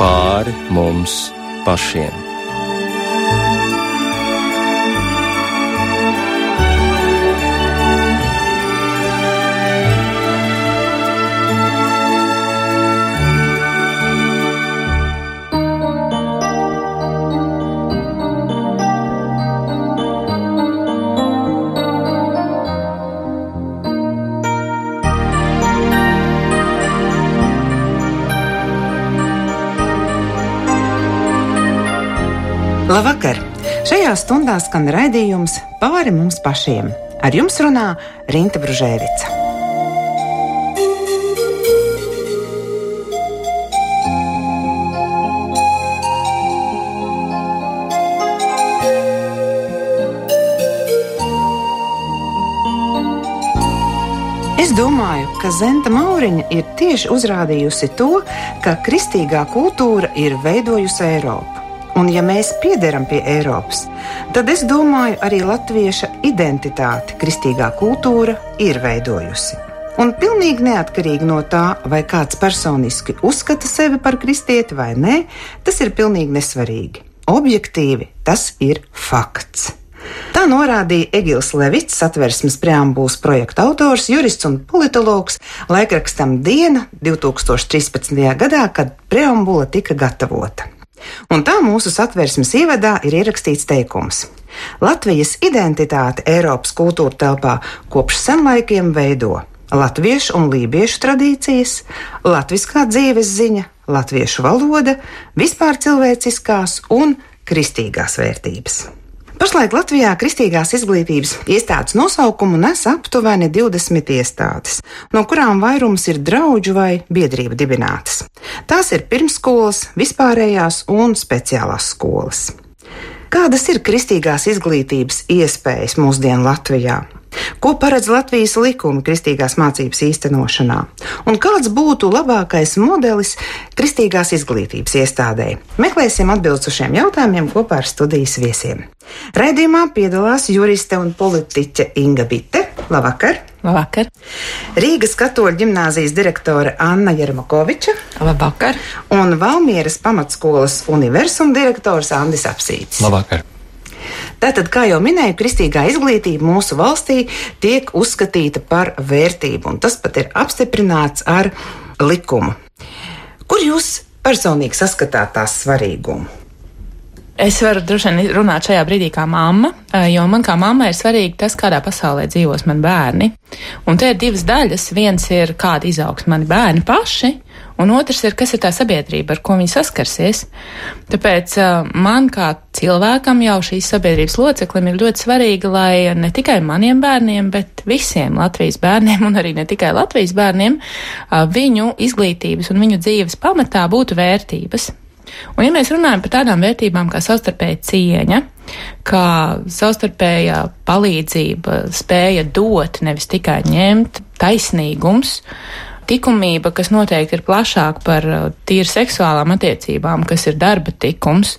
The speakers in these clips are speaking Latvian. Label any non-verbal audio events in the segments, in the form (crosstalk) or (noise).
pāri mums pašiem. Šajā stundā skan raidījums pāri mums pašiem. Ar jums runā Rīta Brunēvica. Es domāju, ka Zenta Mauriņa ir tieši uzrādījusi to, ka kristīgā kultūra ir veidojusi Eiropu. Un, ja mēs piederam pie Eiropas, tad es domāju, arī latvieša identitāte, kristīgā kultūra ir veidojusi. Un pilnīgi neatkarīgi no tā, vai kāds personiski uzskata sevi par kristieti vai nē, tas ir pilnīgi nesvarīgi. Objektīvi tas ir fakts. Tā norādīja Egils Levits, satversmes preambulas projekta autors, jurists un politologs, laikrakstam Diena 2013. gadā, kad preambula tika gatavota. Un tā mūsu satversmes ievadā ir ierakstīts teikums. Latvijas identitāte Eiropas kultūra telpā kopš senlaikiem veido latviešu un lībiešu tradīcijas, latviskā dzīves ziņa, latviešu valoda, vispār cilvēciskās un kristīgās vērtības. Pašlaik Latvijā kristīgās izglītības iestādes nosaukumu nes aptuveni 20 iestādes, no kurām vairums ir draugu vai biedrību dibinātas. Tās ir pirmsskolas, vispārējās un speciālās skolas. Kādas ir kristīgās izglītības iespējas mūsdienu Latvijā? Ko paredz Latvijas likumi kristīgās mācības īstenošanā? Un kāds būtu labākais modelis kristīgās izglītības iestādē? Meklēsim atbildus uz šiem jautājumiem kopā ar studijas viesiem. Raidījumā piedalās juriste un politiķe Inga Bitte. Labvakar! Labvakar! Rīgas katoļu ģimnāzijas direktore Anna Jermakoviča. Labvakar! Un Valmieras pamatskolas universuma direktors Andis Apsīts. Labvakar! Tātad, kā jau minēju, kristīgā izglītība mūsu valstī tiek uzskatīta par vērtību, un tas pat ir apstiprināts ar likumu. Kur jūs personīgi saskatāt tās svarīgumu? Es varu droši vien runāt šajā brīdī kā mamma, jo man kā mammai ir svarīgi tas, kādā pasaulē dzīvos mani bērni. Un te ir divas daļas. Viens ir, kāda izaugs mani bērni paši, un otrs ir, kas ir tā sabiedrība, ar ko viņi saskarsies. Tāpēc man kā cilvēkam jau šīs sabiedrības loceklim ir ļoti svarīgi, lai ne tikai maniem bērniem, bet visiem Latvijas bērniem (laughs) un arī ne tikai Latvijas bērniem viņu izglītības un viņu dzīves pamatā būtu vērtības. Un, ja mēs runājam par tādām vērtībām kā savstarpēja cieņa, kā savstarpējā palīdzība, spēja dot, nevis tikai ņemt, taisnīgums, likumība, kas noteikti ir plašāk par uh, tīri seksuālām attiecībām, kas ir darba tikums,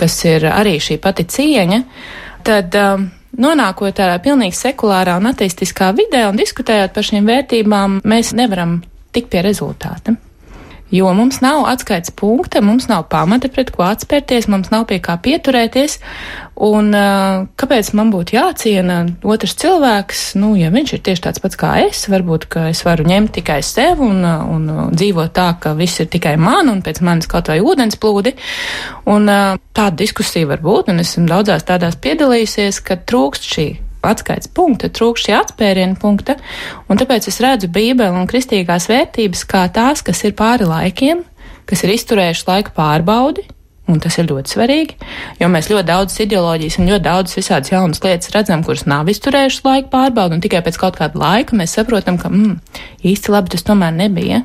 kas ir arī šī pati cieņa, tad um, nonākot tādā pilnīgi sekulārā un ateistiskā vidē un diskutējot par šīm vērtībām, mēs nevaram tikt pie rezultāta jo mums nav atskaites punkta, mums nav pamata pret ko atspērties, mums nav pie kā pieturēties. Un kāpēc man būtu jāciena otrs cilvēks, nu, ja viņš ir tieši tāds pats kā es, varbūt, ka es varu ņemt tikai sev un, un dzīvot tā, ka viss ir tikai man un pēc manis kaut vai ūdens plūdi. Un tāda diskusija var būt, un esmu daudzās tādās piedalījusies, ka trūkst šī atskaites punkta, trūkst šī atspēriena punkta, un tāpēc es redzu Bībeli un kristīgās vērtības kā tās, kas ir pāri laikiem, kas ir izturējuši laika pārbaudi, un tas ir ļoti svarīgi, jo mēs ļoti daudz ideoloģijas un ļoti daudz visādas jaunas lietas redzam, kuras nav izturējušas laika pārbaudi, un tikai pēc kaut kāda laika mēs saprotam, ka mm, īsti labi tas tomēr nebija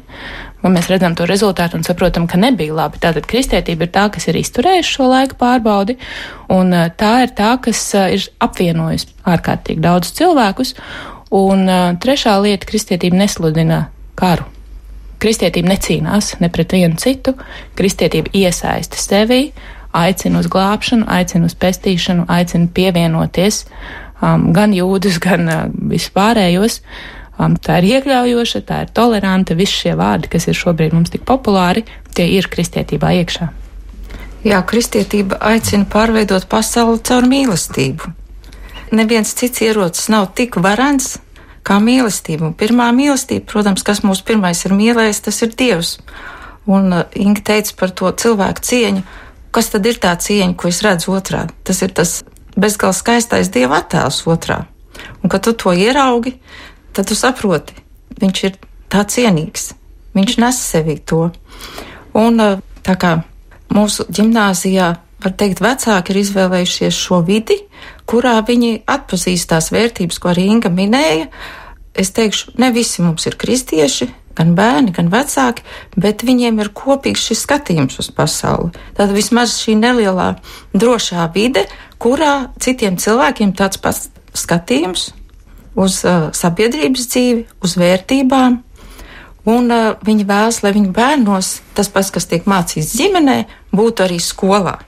un mēs redzam to rezultātu un saprotam, ka nebija labi. Tātad kristietība ir tā, kas ir izturējusi šo laiku pārbaudi, un eh, tā ir tā, kas eh, ir apvienojusi ārkārtīgi daudz cilvēkus. Un eh, trešā lieta - kristietība nesludina karu. Kristietība necīnās ne pret vienu citu, kristietība iesaista sevi, aicina uz glābšanu, aicina uz pestīšanu, aicina pievienoties um, gan jūdus, (laughs) gan uh, vispārējos. Um, tā ir iekļaujoša, tā ir toleranta, visi šie vārdi, kas ir šobrīd mums tik populāri, tie ir kristietībā iekšā. Jā, kristietība aicina pārveidot pasauli caur mīlestību. Neviens cits ierocis nav tik varens kā mīlestība. Un pirmā mīlestība, protams, kas mūs pirmais ir mīlējis, tas ir Dievs. Un uh, Inga teica par to cilvēku cieņu. Kas tad ir tā cieņa, ko es redzu otrā? Tas ir tas bezgalīgi skaistais Dieva attēls otrā. Un, kad tu to ieraugi, tad tu saproti, viņš ir tā cienīgs. Viņš nes sevī to. Un uh, tā kā mūsu gimnāzijā, var teikt, vecāki ir izvēlējušies šo vidi, kurā viņi atpazīst tās vērtības, ko arī Inga minēja. Es teikšu, ne visi mums ir kristieši, gan bērni, gan vecāki, bet viņiem ir kopīgs šis skatījums uz pasauli. Tad vismaz šī nelielā drošā vide, kurā citiem cilvēkiem tāds pats skatījums uz uh, sabiedrības dzīvi, uz vērtībām, un uh, viņi vēlas, lai viņu bērnos tas pats, kas tiek mācīts ģimenē, būtu arī skolā.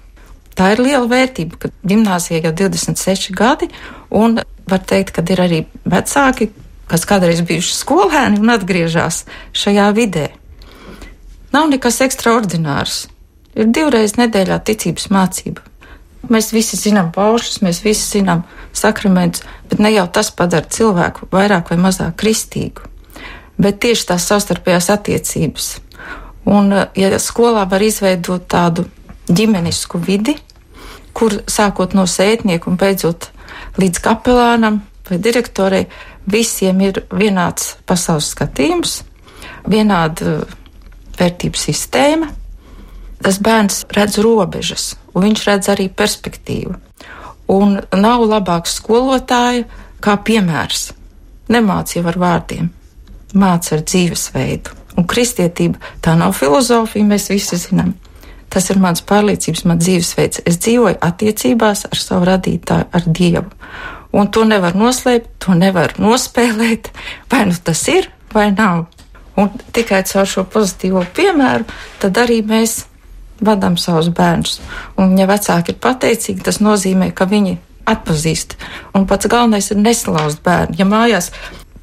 Tā ir liela vērtība, ka gimnāzija jau 26 gadi, un var teikt, ka ir arī vecāki, kas kādreiz bijuši skolēni un atgriežas šajā vidē. Nav nekas ekstraordinārs. Ir divreiz nedēļā ticības mācība. Mēs visi zinām paušus, mēs visi zinām sakramentus, bet ne jau tas padara cilvēku vairāk vai mazāk kristīgu bet tieši tās savstarpējās attiecības. Un, eh, ja skolā var izveidot tādu ģimenisku vidi, kur sākot no sētnieka un beidzot līdz kapelānam vai direktorei, visiem ir vienāds pasaules skatījums, vienāda eh, vērtību sistēma. Tas bērns redz robežas, un viņš redz arī perspektīvu. Un nav labāks skolotāja kā piemērs. Nemācīja ar vārdiem, māca ar dzīvesveidu. Un kristietība tā nav filozofija, mēs visi zinām. Tas ir mans pārliecības, mans dzīvesveids. Es dzīvoju attiecībās ar savu radītāju, ar Dievu. Un to nevar noslēpt, to nevar nospēlēt, vai nu tas ir, vai nav. Un tikai caur šo pozitīvo piemēru, tad arī mēs vadām savus bērnus. Un, ja vecāki ir pateicīgi, tas nozīmē, ka viņi atpazīst. Un pats galvenais ir nesalauzt bērnu. Ja mājās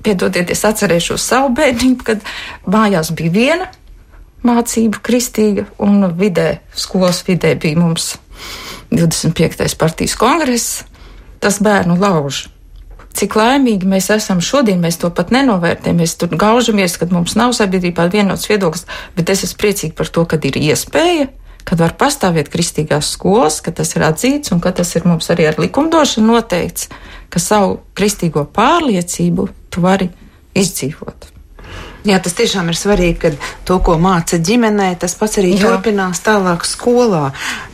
Piedodiet, es atcerēšos savu bērnību, kad mājās bija viena mācība, kristīga, un vidē, skolas vidē bija mums 25. partijas kongress. Tas bērnu lauž. Cik laimīgi mēs esam šodien, mēs to pat nenovērtējam. Mēs tur gaužamies, kad mums nav sabiedrībā vienots viedoklis, bet es esmu priecīgi par to, ka ir iespēja, kad var pastāvēt kristīgās skolas, ka tas ir atzīts un ka tas ir mums arī ar likumdošanu noteikts, ka savu kristīgo pārliecību tu vari izdzīvot. Jā, tas tiešām ir svarīgi, ka to, ko māca ģimenē, tas pats arī Jā. turpinās tālāk skolā.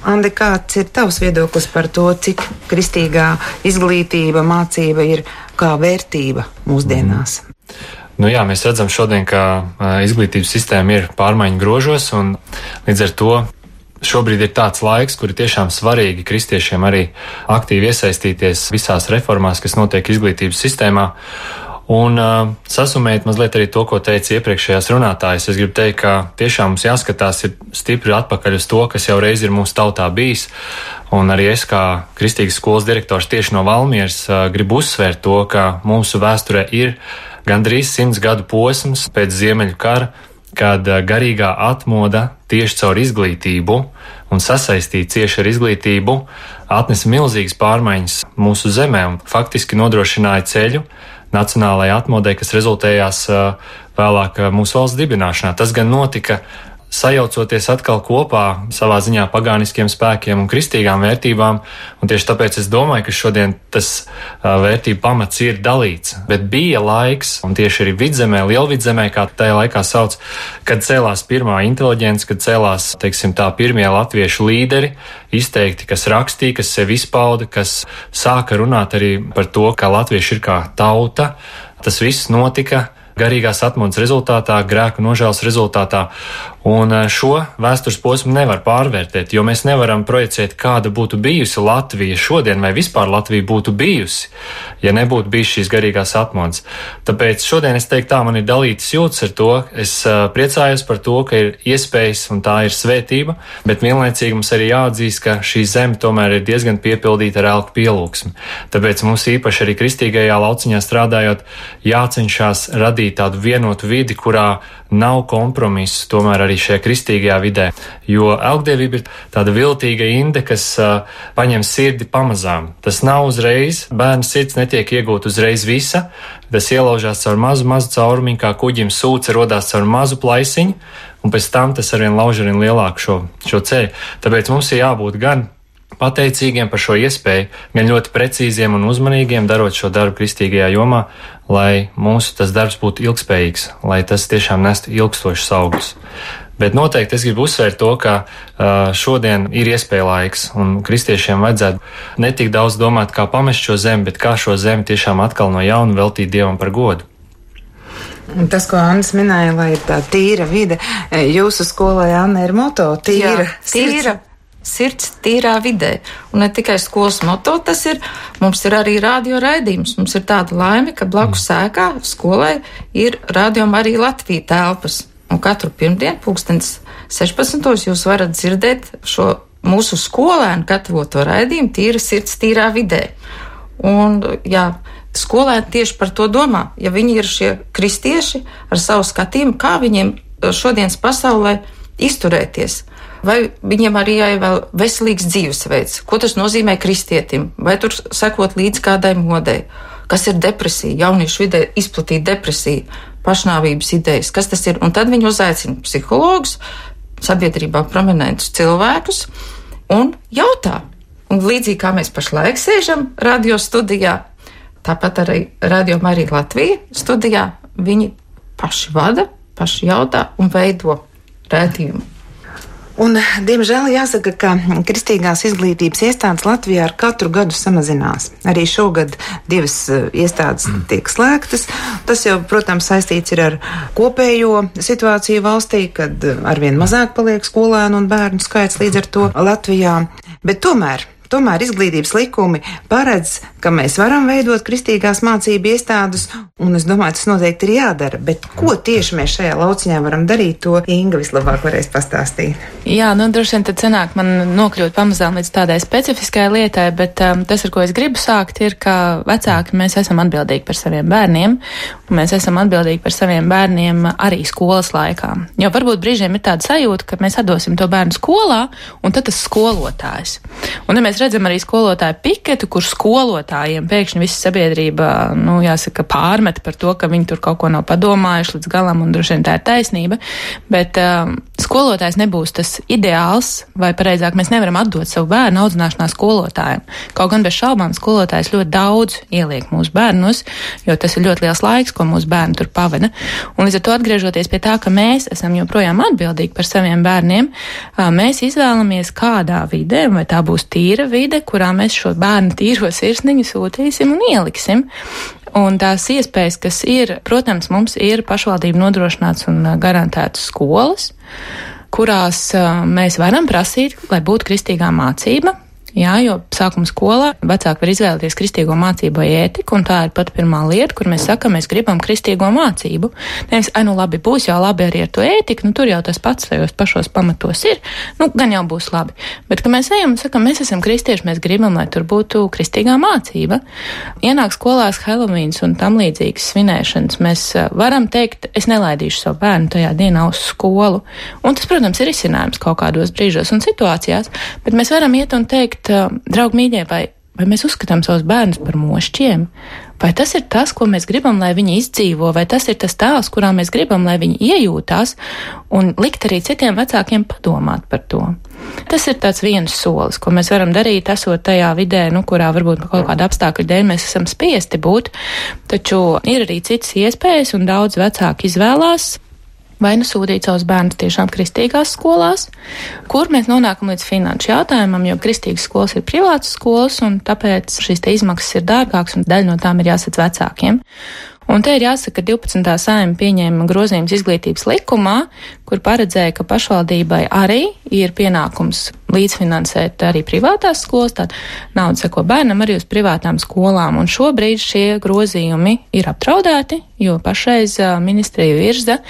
Andi, kāds ir tavs viedoklis par to, cik kristīgā izglītība, mācība ir kā vērtība mūsdienās? Mm. Nu jā, mēs redzam šodien, ka izglītības sistēma ir pārmaiņu grožos, un līdz ar to Šobrīd ir tāds laiks, kur ir tiešām svarīgi kristiešiem arī aktīvi iesaistīties visās reformās, kas notiek izglītības sistēmā. Un uh, sasumēt mazliet arī to, ko teica iepriekšējās runātājas. Es gribu teikt, ka tiešām mums jāskatās stipri atpakaļ uz to, kas jau reiz ir mūsu tautā bijis. Un arī es, kā kristīgas skolas direktors tieši no Valmieras, uh, gribu uzsvērt to, ka mūsu vēsturē ir gandrīz simts gadu posms pēc Ziemeļu kara, kad uh, garīgā atmoda tieši caur izglītību un sasaistīt cieši ar izglītību atnesa milzīgas pārmaiņas mūsu zemē un faktiski nodrošināja ceļu nacionālajai atmodei, kas rezultējās vēlāk mūsu valsts dibināšanā. Tas gan notika sajaucoties atkal kopā savā ziņā pagāniskiem spēkiem un kristīgām vērtībām, un tieši tāpēc es domāju, ka šodien tas vērtību pamats ir dalīts. Bet bija laiks, un tieši arī vidzemē, lielvidzemē, kā tajā laikā sauc, kad cēlās pirmā inteliģence, kad cēlās, teiksim, tā pirmie latviešu līderi, izteikti, kas rakstīja, kas sevi izpauda, kas sāka runāt arī par to, ka latvieši ir kā tauta. Tas viss notika garīgās atmodas rezultātā, grēku nožēlas rezultātā. Un eh, šo vēstures posmu nevar pārvērtēt, jo mēs nevaram projicēt, kāda būtu bijusi Latvija šodien, vai vispār Latvija būtu bijusi, ja nebūtu bijis šīs garīgās atmodas. Tāpēc šodien es teiktu, tā man ir dalītas jūtas ar to. Es uh, priecājos par to, ka ir iespējas un tā ir svētība, bet vienlaicīgi mums arī jāatzīst, ka šī zeme tomēr ir diezgan piepildīta ar elku pielūgsmu. Tāpēc mums īpaši arī kristīgajā lauciņā strādājot, jācenšas radīt tādu vienotu vidi, kurā nav kompromisu tomēr arī šajā kristīgajā vidē, jo elgdevība ir tāda viltīga inde, kas uh, paņem sirdi pamazām. Tas nav uzreiz, bērnu sirds netiek iegūt uzreiz visa, tas ielaužās caur mazu, mazu caurumiņu, kā kuģim sūce rodās caur mazu plaisiņu, un pēc tam tas arvien lauž arvien lielāku šo, šo ceļu. Tāpēc mums ir jābūt gan pateicīgiem par šo iespēju, gan ļoti precīziem un uzmanīgiem darot šo darbu kristīgajā jomā, lai mūsu tas darbs būtu ilgspējīgs, lai tas tiešām nestu ilgstošus augļus. Bet noteikti es gribu uzsvērt to, ka šodien ir iespēja laiks, un kristiešiem vajadzētu ne tik daudz domāt, kā pamest šo zemi, bet kā šo zemi tiešām atkal no jauna veltīt Dievam par godu. Tas, ko Anna minēja, lai ir tā tīra vide, jūsu skolai Anna ir moto - tīra, Jā, tīra. Sirds tīrā vidē. Un ne tikai skolas moto tas ir, mums ir arī radio raidījums. Mums ir tāda laime, ka blakus sēkā skolai ir radio arī Latvija telpas. Un katru pirmdienu, pulkstens 16. jūs varat dzirdēt šo mūsu skolēnu gatavoto raidījumu tīra sirds tīrā vidē. Un, jā, skolēni tieši par to domā. Ja viņi ir šie kristieši ar savu skatījumu, kā viņiem šodienas pasaulē izturēties, vai viņiem arī jāievēl veselīgs dzīvesveids, ko tas nozīmē kristietim, vai tur sekot līdz kādai modei, kas ir depresija, jauniešu vidē izplatīta depresija, pašnāvības idejas, kas tas ir. Un tad viņi uzaicina psihologus, sabiedrībā prominentus cilvēkus un jautā. Un līdzīgi kā mēs pašlaik sēžam radio studijā, tāpat arī radio Marija Latvija studijā, viņi paši vada, paši jautā un veido rētījumu. Un, diemžēl jāsaka, ka kristīgās izglītības iestādes Latvijā ar katru gadu samazinās. Arī šogad divas eh, iestādes mm. tiek slēgtas. Tas jau, protams, saistīts ar kopējo situāciju valstī, kad eh, arvien mazāk paliek skolēnu un bērnu skaits līdz ar to Latvijā. Bet tomēr Tomēr izglītības likumi paredz, ka mēs varam veidot kristīgās mācību iestādes, un es domāju, tas noteikti ir jādara. Bet ko tieši mēs šajā lauciņā varam darīt, to Inga vislabāk varēs pastāstīt. Jā, nu droši vien tad sanāk man nokļūt pamazām līdz tādai specifiskai lietai, bet um, tas, ar ko es gribu sākt, ir, ka vecāki mēs esam atbildīgi par saviem bērniem, un mēs esam atbildīgi par saviem bērniem arī skolas laikā. Jo varbūt brīžiem ir tāda sajūta, ka mēs atdosim to bērnu skolā, un tad tas skolotājs. Un, ja mēs mēs redzam arī skolotāju piketu, kur skolotājiem pēkšņi visa sabiedrība, nu, jāsaka, pārmet par to, ka viņi tur kaut ko nav padomājuši līdz galam, un droši vien tā ir taisnība. Bet um, skolotājs nebūs tas ideāls, vai pareizāk mēs nevaram atdot savu bērnu audzināšanā skolotājiem. Kaut gan bez šaubām skolotājs ļoti daudz ieliek mūsu bērnus, jo tas ir ļoti liels laiks, ko mūsu bērni tur pavada. Un līdz ar to atgriežoties pie tā, ka mēs esam joprojām atbildīgi par saviem bērniem, mēs izvēlamies kādā vidē, vai tā būs tīra vide, kurā mēs šo bērnu tīro sirsniņu sūtīsim un ieliksim. Un tās iespējas, kas ir, protams, mums ir pašvaldību nodrošināts un garantētas skolas, kurās mēs varam prasīt, lai būtu kristīgā mācība, Jā, jo sākuma skolā vecāki var izvēlēties kristīgo mācību vai ētiku, un tā ir pat pirmā lieta, kur mēs sakam, mēs gribam kristīgo mācību. Nevis, ai, nu labi, būs jau labi arī ar to ētiku, nu tur jau tas pats tajos pašos pamatos ir, nu gan jau būs labi. Bet, ka mēs ejam un sakam, mēs esam kristieši, mēs gribam, lai tur būtu kristīgā mācība. Ienāk skolās Helovīns un tam līdzīgas svinēšanas, mēs eh, varam teikt, es nelaidīšu savu bērnu tajā dienā uz skolu. Un tas, protams, ir izcinājums kaut kādos brīžos un situācijās, bet mēs varam iet un teikt, teikt, draugi mīļie, vai, vai mēs uzskatām savus bērnus par mošķiem? Vai tas ir tas, ko mēs gribam, lai viņi izdzīvo, vai tas ir tas tēls, kurā mēs gribam, lai viņi iejūtās, un likt arī citiem vecākiem padomāt par to? Tas ir tāds viens solis, ko mēs varam darīt, esot tajā vidē, nu, kurā varbūt kaut kāda apstākļa dēļ mēs esam spiesti būt, taču ir arī citas iespējas, un daudz vecāki izvēlās vai nu sūtīt savus bērnus tiešām kristīgās skolās, kur mēs nonākam līdz finanšu jautājumam, jo kristīgas skolas ir privātas skolas, un tāpēc šīs izmaksas ir dārgākas, un daļa no tām ir jāsadz vecākiem. Un te ir jāsaka, ka 12. saima pieņēma grozījums izglītības likumā, kur paredzēja, ka pašvaldībai arī ir pienākums līdzfinansēt arī privātās skolas, tad nauda seko bērnam arī uz privātām skolām. Un šobrīd šie grozījumi ir apdraudēti, jo pašreiz ministrija virza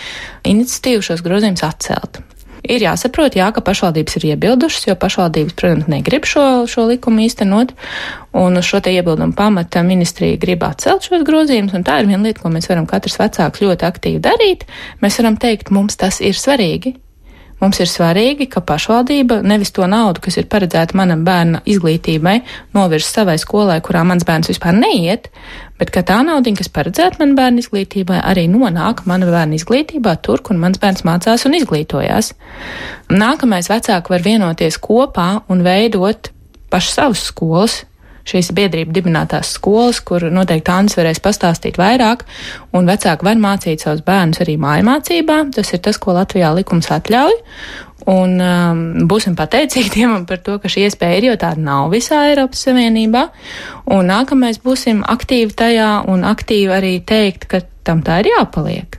iniciatīvu šos grozījumus atcelt. Ir jāsaprot, jā, ka pašvaldības ir iebildušas, jo pašvaldības, protams, negrib šo, šo likumu īstenot, un uz šo te iebildumu pamata ministrija grib atcelt šos grozījumus, un tā ir viena lieta, ko mēs varam katrs vecāks ļoti aktīvi darīt. Mēs varam teikt, mums tas ir svarīgi. Mums ir svarīgi, ka pašvaldība nevis to naudu, kas ir paredzēta manam bērna izglītībai, novirz savai skolai, kurā mans bērns vispār neiet, bet ka tā nauda, kas paredzēta manam bērna izglītībai, arī nonāk mana bērna izglītībā tur, kur mans bērns mācās un izglītojās. Nākamais vecāki var vienoties kopā un veidot pašu savus skolas, šīs biedrība dibinātās skolas, kur noteikti Annis varēs pastāstīt vairāk, un vecāki var mācīt savus bērnus arī mājmācībā. Tas ir tas, ko Latvijā likums atļauj. Un um, būsim pateicīgi Dievam par to, ka šī iespēja ir, jo tāda nav visā Eiropas Savienībā. Un nākamais būsim aktīvi tajā un aktīvi arī teikt, ka tam tā ir jāpaliek.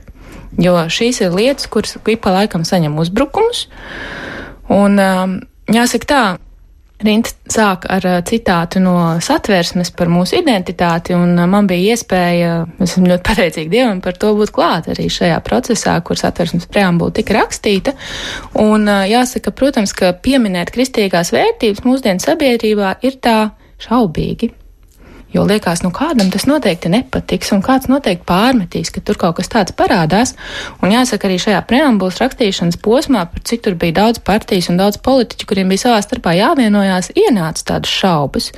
Jo šīs ir lietas, kuras ik pa laikam saņem uzbrukumus. Un um, jāsaka tā, Rint sāk ar citātu no satversmes par mūsu identitāti, un man bija iespēja, es esmu ļoti pateicīga Dievam par to būt klāt arī šajā procesā, kur satversmes preambula tika rakstīta. Un jāsaka, protams, ka pieminēt kristīgās vērtības mūsdienu sabiedrībā ir tā šaubīgi. Jo liekas, nu kādam tas noteikti nepatiks, un kāds noteikti pārmetīs, ka tur kaut kas tāds parādās. Un jāsaka, arī šajā preambulas rakstīšanas posmā, par cik tur bija daudz partijas un daudz politiķu, kuriem bija savā starpā jāvienojās, ienāca tādas šaubas.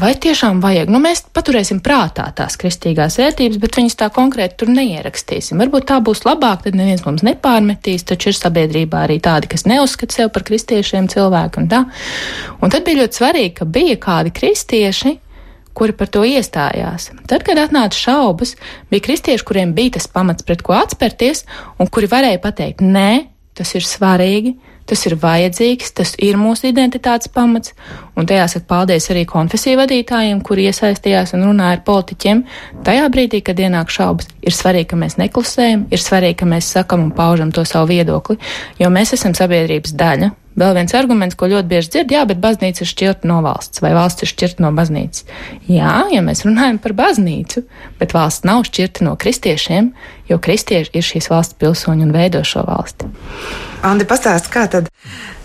Vai tiešām vajag? Nu, mēs paturēsim prātā tās kristīgās vērtības, bet viņas tā konkrēti tur neierakstīsim. Varbūt tā būs labāk, tad neviens mums nepārmetīs, taču ir sabiedrībā arī tādi, kas neuzskata sevi par kristiešiem cilvēku un tā. Un tad bija ļoti svarīgi, ka bija kādi kristieši, kuri par to iestājās. Tad, kad atnāca šaubas, bija kristieši, kuriem bija tas pamats, pret ko atspērties, un kuri varēja pateikt, nē, tas ir svarīgi, tas ir vajadzīgs, tas ir mūsu identitātes pamats, un tajā saka paldies arī konfesiju vadītājiem, kuri iesaistījās un runāja ar politiķiem. Tajā brīdī, kad ienāk šaubas, ir svarīgi, ka mēs neklusējam, ir svarīgi, ka mēs sakam un paužam to savu viedokli, jo mēs esam sabiedrības daļa, Vēl viens arguments, ko ļoti bieži dzird, jā, bet baznīca ir šķirta no valsts, vai valsts ir šķirta no baznīcas. Jā, ja mēs runājam par baznīcu, bet valsts nav šķirta no kristiešiem, jo kristieši ir šīs valsts pilsoņi un veido šo valsti. Andi, pastāst, kā tad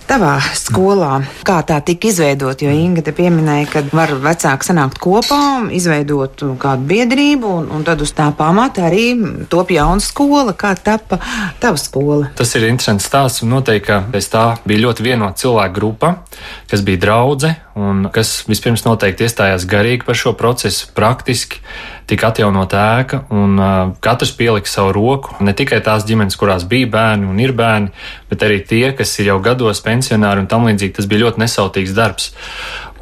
tavā skolā, kā tā tika izveidot, jo Inga te pieminēja, ka var vecāki sanākt kopā, izveidot kādu biedrību, un, un tad uz tā pamata arī top jauna skola, kā tapa tava skola. Tas ir interesants stāsts, un noteikti, ka pēc tā bija ļoti vienota cilvēku grupa, kas bija draudze, un kas vispirms noteikti iestājās garīgi par šo procesu, praktiski tika atjaunota ēka, un uh, katrs pielika savu roku. Ne tikai tās ģimenes, kurās bija bērni un ir bērni, bet arī tie, kas ir jau gados pensionāri un tam līdzīgi. Tas bija ļoti nesautīgs darbs.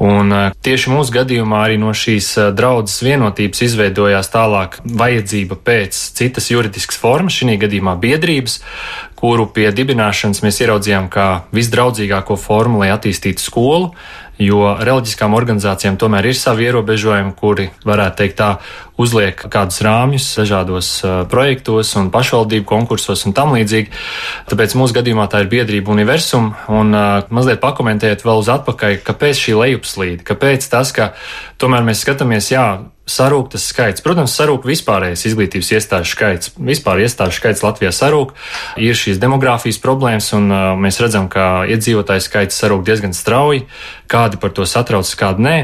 Un uh, tieši mūsu gadījumā arī no šīs uh, draudzes vienotības izveidojās tālāk vajadzība pēc citas juridiskas formas, šī gadījumā biedrības, kuru pie dibināšanas mēs ieraudzījām kā visdraudzīgāko formu, lai attīstītu skolu, jo reliģiskām organizācijām tomēr ir savi ierobežojumi, kuri, varētu teikt, tā uzliek kādus rāmjus dažādos projektos un pašvaldību konkursos un tam līdzīgi. Tāpēc mūsu gadījumā tā ir biedrība universum, un uh, mazliet pakomentēt vēl uz atpakaļ, kāpēc šī lejupslīde, kāpēc tas, ka tomēr mēs skatāmies, jā, sarūk tas skaits. Protams, sarūk vispārējais izglītības iestāžu skaits. Vispār iestāžu skaits Latvijā sarūk. Ir šīs demogrāfijas problēmas, un uh, mēs redzam, ka iedzīvotāju skaits sarūk diezgan strauji. Kādi par to satrauc, kādi nē.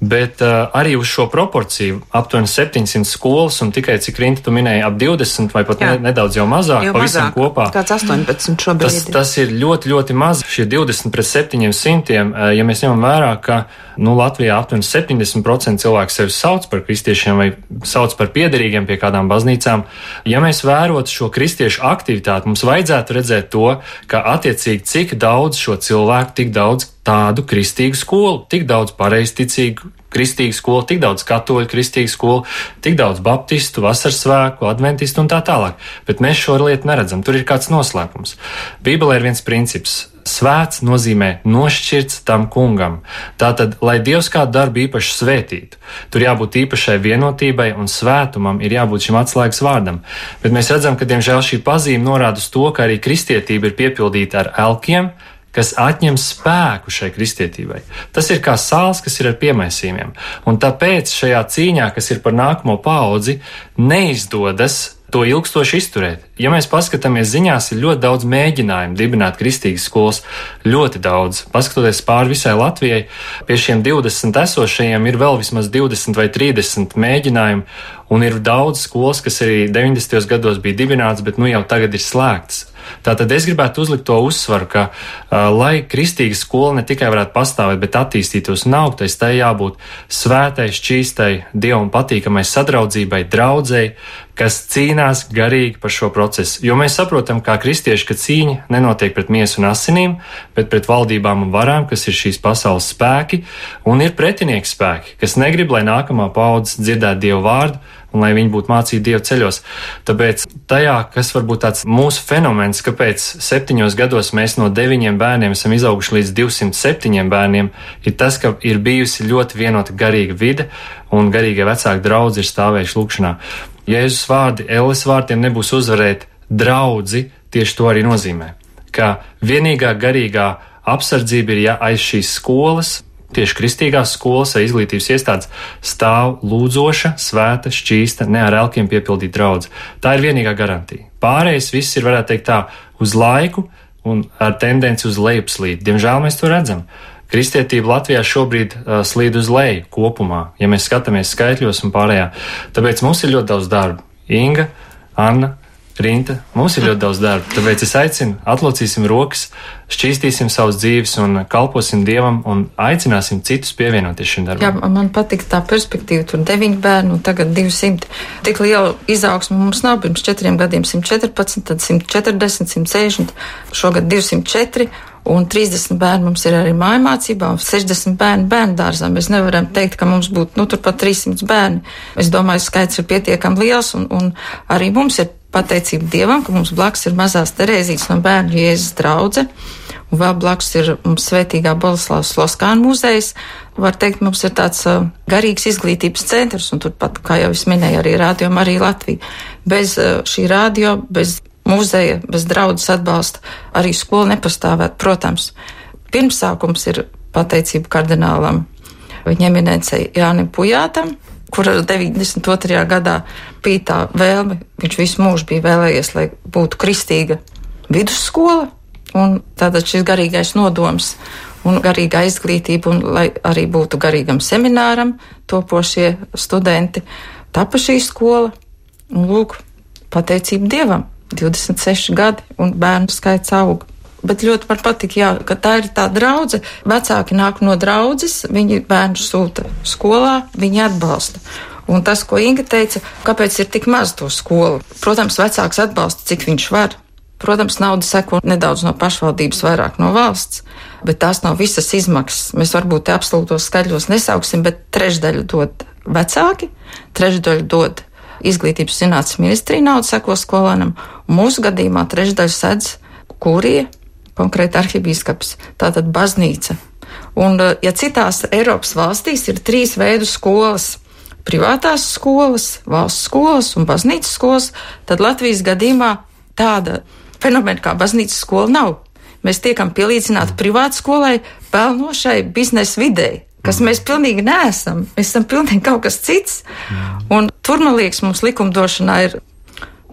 Bet uh, arī uz šo proporciju aptuveni 700 skolas un tikai cik rinda tu minēji ap 20 vai pat Jā. ne, nedaudz jau mazāk, jau pavisam mazāk, kopā. Kāds 18 šobrīd. Tas, tas ir ļoti, ļoti maz. Šie 20 pret 700, uh, ja mēs ņemam vērā, ka nu, Latvijā aptuveni 70% cilvēku sevi sauc par kristiešiem vai sauc par piederīgiem pie kādām baznīcām. Ja mēs vērotu šo kristiešu aktivitāti, mums vajadzētu redzēt to, ka attiecīgi cik daudz šo cilvēku, tik daudz tādu kristīgu skolu, tik daudz pareizticīgu kristīgu skolu, tik daudz katoļu kristīgu skolu, tik daudz baptistu, vasarsvēku, adventistu un tā tālāk. Bet mēs šo lietu neredzam. Tur ir kāds noslēpums. Bībelē ir viens princips. Svēts nozīmē nošķirts tam kungam. Tātad, lai Dievs kādu darbu īpaši svētītu, tur jābūt īpašai vienotībai un svētumam ir jābūt šim atslēgas vārdam. Bet mēs redzam, ka diemžēl šī pazīme norāda uz to, ka arī kristietība ir piepildīta ar elkiem, kas atņem spēku šai kristietībai. Tas ir kā sāls, kas ir ar piemaisījumiem. Un tāpēc šajā cīņā, kas ir par nākamo paudzi, neizdodas to ilgstoši izturēt. Ja mēs paskatāmies ziņās, ir ļoti daudz mēģinājumu dibināt kristīgas skolas, ļoti daudz. Paskatoties pāri visai Latvijai, pie šiem 20 esošajiem ir vēl vismaz 20 vai 30 mēģinājumi, un ir daudz skolas, kas arī 90. gados bija dibināts, bet nu jau tagad ir slēgts. Tātad es gribētu uzlikt to uzsvaru, ka, uh, lai kristīga skola ne tikai varētu pastāvēt, bet attīstītos un augtais, tai jābūt svētai, šķīstai, dievam patīkamai sadraudzībai, draudzēji, kas cīnās garīgi par šo procesu. Jo mēs saprotam, kā kristieši, ka cīņa nenotiek pret miesu un asinīm, bet pret valdībām un varām, kas ir šīs pasaules spēki, un ir pretinieki spēki, kas negrib, lai nākamā paudze dzirdētu dievu vārdu un lai viņi būtu mācīti Dieva ceļos. Tāpēc tajā, kas varbūt tāds mūsu fenomens, kāpēc septiņos gados mēs no deviņiem bērniem esam izauguši līdz 207 bērniem, ir tas, ka ir bijusi ļoti vienota garīga vide un garīgie vecāki draudzi ir stāvējuši lūkšanā. Jēzus vārdi, Elles vārdiem nebūs uzvarēt draudzi, tieši to arī nozīmē. Ka vienīgā garīgā apsardzība ir ja aiz šīs skolas, tieši kristīgās skolas vai izglītības iestādes stāv lūdzoša, svēta, šķīsta, ne ar elkiem piepildīta draudz. Tā ir vienīgā garantija. Pārējais viss ir, varētu teikt, tā uz laiku un ar tendenci uz lejupslīdi. Diemžēl mēs to redzam. Kristietība Latvijā šobrīd uh, slīd uz leju kopumā, ja mēs skatāmies skaitļos un pārējā. Tāpēc mums ir ļoti daudz darba. Inga, Anna, Rinta, mums ir ļoti daudz darba, tāpēc es aicinu, atlocīsim rokas, šķīstīsim savus dzīves un kalposim Dievam un aicināsim citus pievienoties šim darbam. Jā, man patīk tā perspektīva, tur deviņi bērni un tagad 200. Tik liela izaugsme mums nav, pirms četriem gadiem 114, tad 140, 160, šogad 204. Un 30 bērni mums ir arī mājmācībā, un 60 bērni bērnu dārzā. Mēs nevaram teikt, ka mums būtu, nu, turpat 300 bērni. Es domāju, skaits ir pietiekami liels, un, un arī mums ir pateicība Dievam, ka mums blakus ir mazās Terēzijas no bērnu Jēzus draudze, un vēl blakus ir mums svētīgā Boleslavas Loskāna muzejs. Var teikt, mums ir tāds uh, garīgs izglītības centrs, un turpat, kā jau es minēju, arī rādio arī Latvija. Bez uh, šī rādio, bez muzeja, bez draudzes atbalsta arī skola nepastāvētu. Protams, pirmsākums ir pateicība kardinālam viņa eminencei Jānim Pujātam, kur 92. gadā bija tā vēlme, viņš visu mūžu bija vēlējies, lai būtu kristīga vidusskola, un tātad šis garīgais nodoms un garīgā izglītība, un lai arī būtu garīgam semināram topošie studenti, tapa šī skola, un lūk, pateicība Dievam, 26 gadi, un bērnu skaits auga bet ļoti man patīk, jā, ka tā ir tā draudze. Vecāki nāk no draudzes, viņi bērnu sūta skolā, viņi atbalsta. Un tas, ko Inga teica, kāpēc ir tik maz to skolu? Protams, vecāks atbalsta, cik viņš var. Protams, nauda seko nedaudz no pašvaldības, vairāk no valsts, bet tās nav visas izmaksas. Mēs varbūt te absolūtos skaļos nesauksim, bet trešdaļu dod vecāki, trešdaļu dod izglītības zinātnes ministrija naudu seko skolēnam, un mūsu gadījumā trešdaļu sedz kurie konkrēti arhibīskaps, tātad baznīca. Un, eh, ja citās Eiropas valstīs ir trīs veidu skolas - privātās skolas, valsts skolas un baznīcas skolas, tad Latvijas gadījumā tāda fenomena kā baznīcas skola nav. Mēs tiekam pielīdzināti privātu skolai, pelnošai biznesa videi, kas mēs pilnīgi neesam. Mēs esam pilnīgi kaut kas cits. Un tur, man liekas, mums likumdošanā ir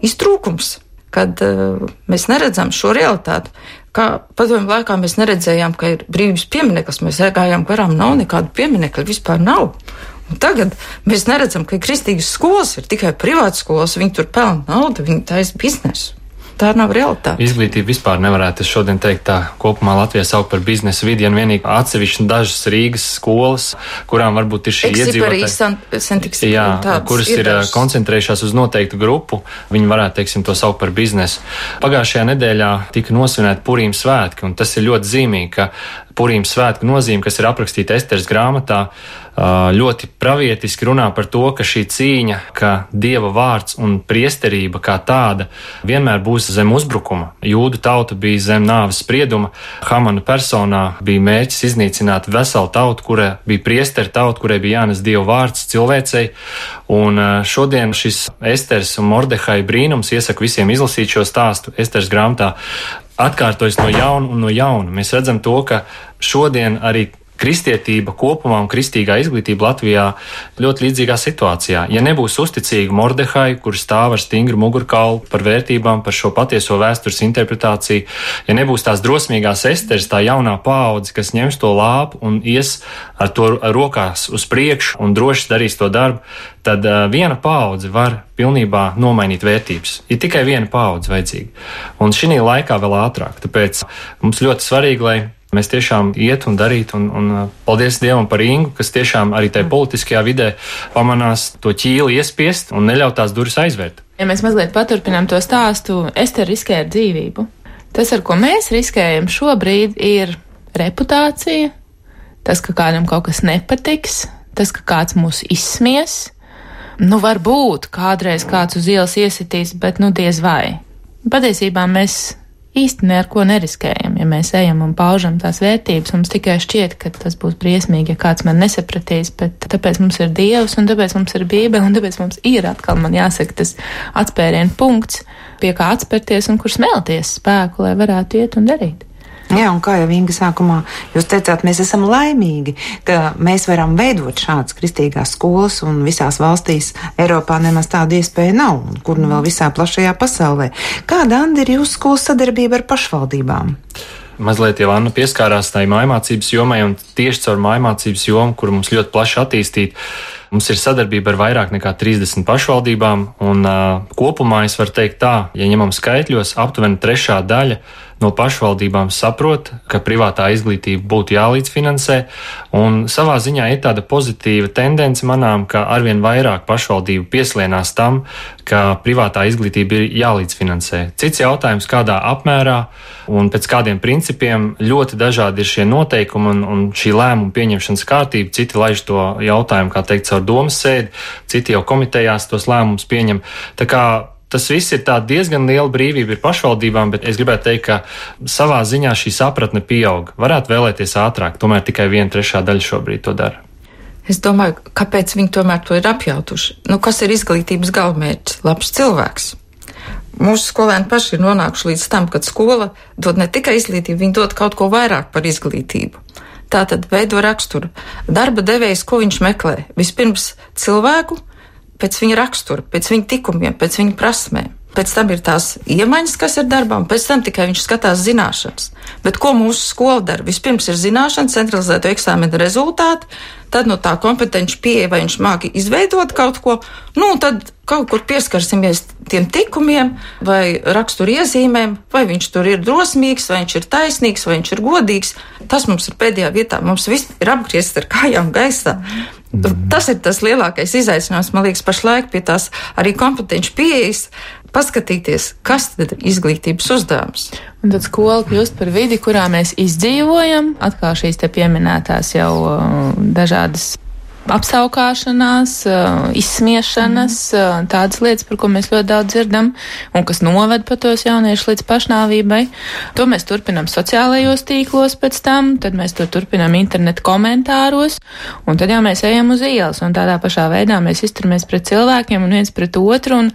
iztrūkums, kad uh, mēs neredzam šo realitāti kā padomju laikā mēs neredzējām, ka ir brīvības piemineklis, mēs gājām garām, nav nekāda pieminekļa, vispār nav. Un tagad mēs neredzam, ka kristīgas skolas, ir tikai privātas skolas, viņi tur pelna naudu, viņi taisa biznesu. Tā nav realitāte. Izglītība vispār nevarētu šodien teikt tā kopumā Latvijā saukt par biznesa vidi, un vienīgi atsevišķi dažas Rīgas skolas, kurām varbūt ir šī iedzīvotāja. Jā, kuras ir, ir koncentrējušās uz noteiktu grupu, viņi varētu, teiksim, to saukt par biznesu. Pagājušajā nedēļā tika nosvinēta Purīm svētki, un tas ir ļoti zīmīgi, ka Purīm svētku nozīme, kas ir aprakstīta Esteras grāmatā, ļoti pravietiski runā par to, ka šī cīņa, ka dieva vārds un priesterība kā tāda vienmēr būs zem uzbrukuma. Jūdu tauta bija zem nāves sprieduma, Hamana personā bija mērķis iznīcināt veselu tautu, kura bija priesteri tauta, kurai bija jānes dieva vārds cilvēcei. Un šodien šis Esteras un Mordehai brīnums iesaku visiem izlasīt šo stāstu Esteras grāmatā atkārtojas no jauna un no jauna. Mēs redzam to, ka šodien arī kristietība kopumā un kristīgā izglītība Latvijā ļoti līdzīgā situācijā. Ja nebūs uzticīga Mordehai, kur stāv ar stingru mugurkaulu par vērtībām, par šo patieso vēstures interpretāciju, ja nebūs tās drosmīgās esteres, tā jaunā paudze, kas ņems to lāpu un ies ar to rokās uz priekšu un droši darīs to darbu, tad uh, viena paudze var pilnībā nomainīt vērtības. Ir tikai viena paudze vajadzīga. Un šī laikā vēl ātrāk. Tāpēc mums ļoti svarīgi, lai mēs tiešām iet un darīt. Un, un paldies Dievam par Ingu, kas tiešām arī tajā politiskajā vidē pamanās to ķīli iespiest un neļaut tās durvis aizvērt. Ja mēs mazliet paturpinām to stāstu, Ester riskē ar dzīvību. Tas, ar ko mēs riskējam šobrīd, ir reputācija, tas, ka kādam kaut kas nepatiks, tas, ka kāds mūs izsmies, Nu, varbūt kādreiz kāds uz ielas iesitīs, bet nu diez vai. Patiesībā mēs īsti neko neriskējam, ja mēs ejam un paužam tās vērtības. Mums tikai šķiet, ka tas būs briesmīgi, ja kāds man nesapratīs, bet tāpēc mums ir Dievs, un tāpēc mums ir Bībele, un tāpēc mums ir atkal, man jāsaka, tas atspērienu punkts, pie kā atspērties un kur smelties spēku, lai varētu iet un darīt. Jā, un kā jau Inga sākumā jūs teicāt, mēs esam laimīgi, ka mēs varam veidot šādas kristīgās skolas, un visās valstīs Eiropā nemaz tāda iespēja nav, un kur nu vēl visā plašajā pasaulē. Kāda, Andi, ir jūsu skolas sadarbība ar pašvaldībām? mazliet jau Anna pieskārās tai mājmācības jomai, un tieši caur mājmācības jomu, kur mums ļoti plaši attīstīt, mums ir sadarbība ar vairāk nekā 30 pašvaldībām, un uh, kopumā es varu teikt tā, ja ņemam skaitļos, aptuveni trešā daļa no pašvaldībām saprot, ka privātā izglītība būtu jālīdzfinansē, un savā ziņā ir tāda pozitīva tendence manām, ka arvien vairāk pašvaldību pieslienās tam, ka privātā izglītība ir jālīdzfinansē. Cits jautājums, kādā apmērā un pēc kādiem principiem ļoti dažādi ir šie noteikumi un, un šī lēmuma pieņemšanas kārtība. Citi laiž to jautājumu, kā teikt, caur domas sēdi, citi jau komitejās tos lēmumus pieņem. Tā kā Tas viss ir diezgan liela brīvība pašvaldībām, bet es gribētu teikt, ka savā ziņā šī sapratne pieaug. Varētu vēlēties ātrāk, tomēr tikai viena trešā daļa šobrīd to dara. Es domāju, kāpēc viņi tomēr to ir apjautuši. Nu, kas ir izglītības galvenmērķis? Labs cilvēks. Mūsu skolēni paši ir nonākuši līdz tam, ka skola dod ne tikai izglītību, viņi dod kaut ko vairāk par izglītību. Tā tad veido raksturu. Darba devējs, ko viņš meklē? Vispirms cilvēku, pēc viņa rakstura, pēc viņa tikumiem, pēc viņa prasmēm. Pēc tam ir tās iemaņas, kas ir darbā, un pēc tam tikai viņš skatās zināšanas. Bet ko mūsu skola dara? Vispirms ir zināšana, centralizēto eksāmenu rezultāti, tad no tā kompetenci pieeja, vai viņš māki izveidot kaut ko, nu, tad kaut kur pieskarsimies tiem tikumiem vai raksturu iezīmēm, vai viņš tur ir drosmīgs, vai viņš ir taisnīgs, vai viņš ir godīgs. Tas mums ir pēdējā vietā. Mums viss ir apgriezts ar kājām gaisā. Tas ir tas lielākais izaicinājums, man liekas, pašlaik pie tās arī kompetenci pieejas, paskatīties, kas tad ir izglītības uzdevums. Un tad skola kļūst par vidi, kurā mēs izdzīvojam, atkal šīs te pieminētās jau uh, dažādas apsaukāšanās, izsmiešanas, mm. tādas lietas, par ko mēs ļoti daudz dzirdam, un kas noved pa tos jauniešus līdz pašnāvībai. To mēs turpinam sociālajos tīklos pēc tam, tad mēs to turpinam internetu komentāros, un tad jau mēs ejam uz ielas, un tādā pašā veidā mēs izturamies pret cilvēkiem un viens pret otru, un,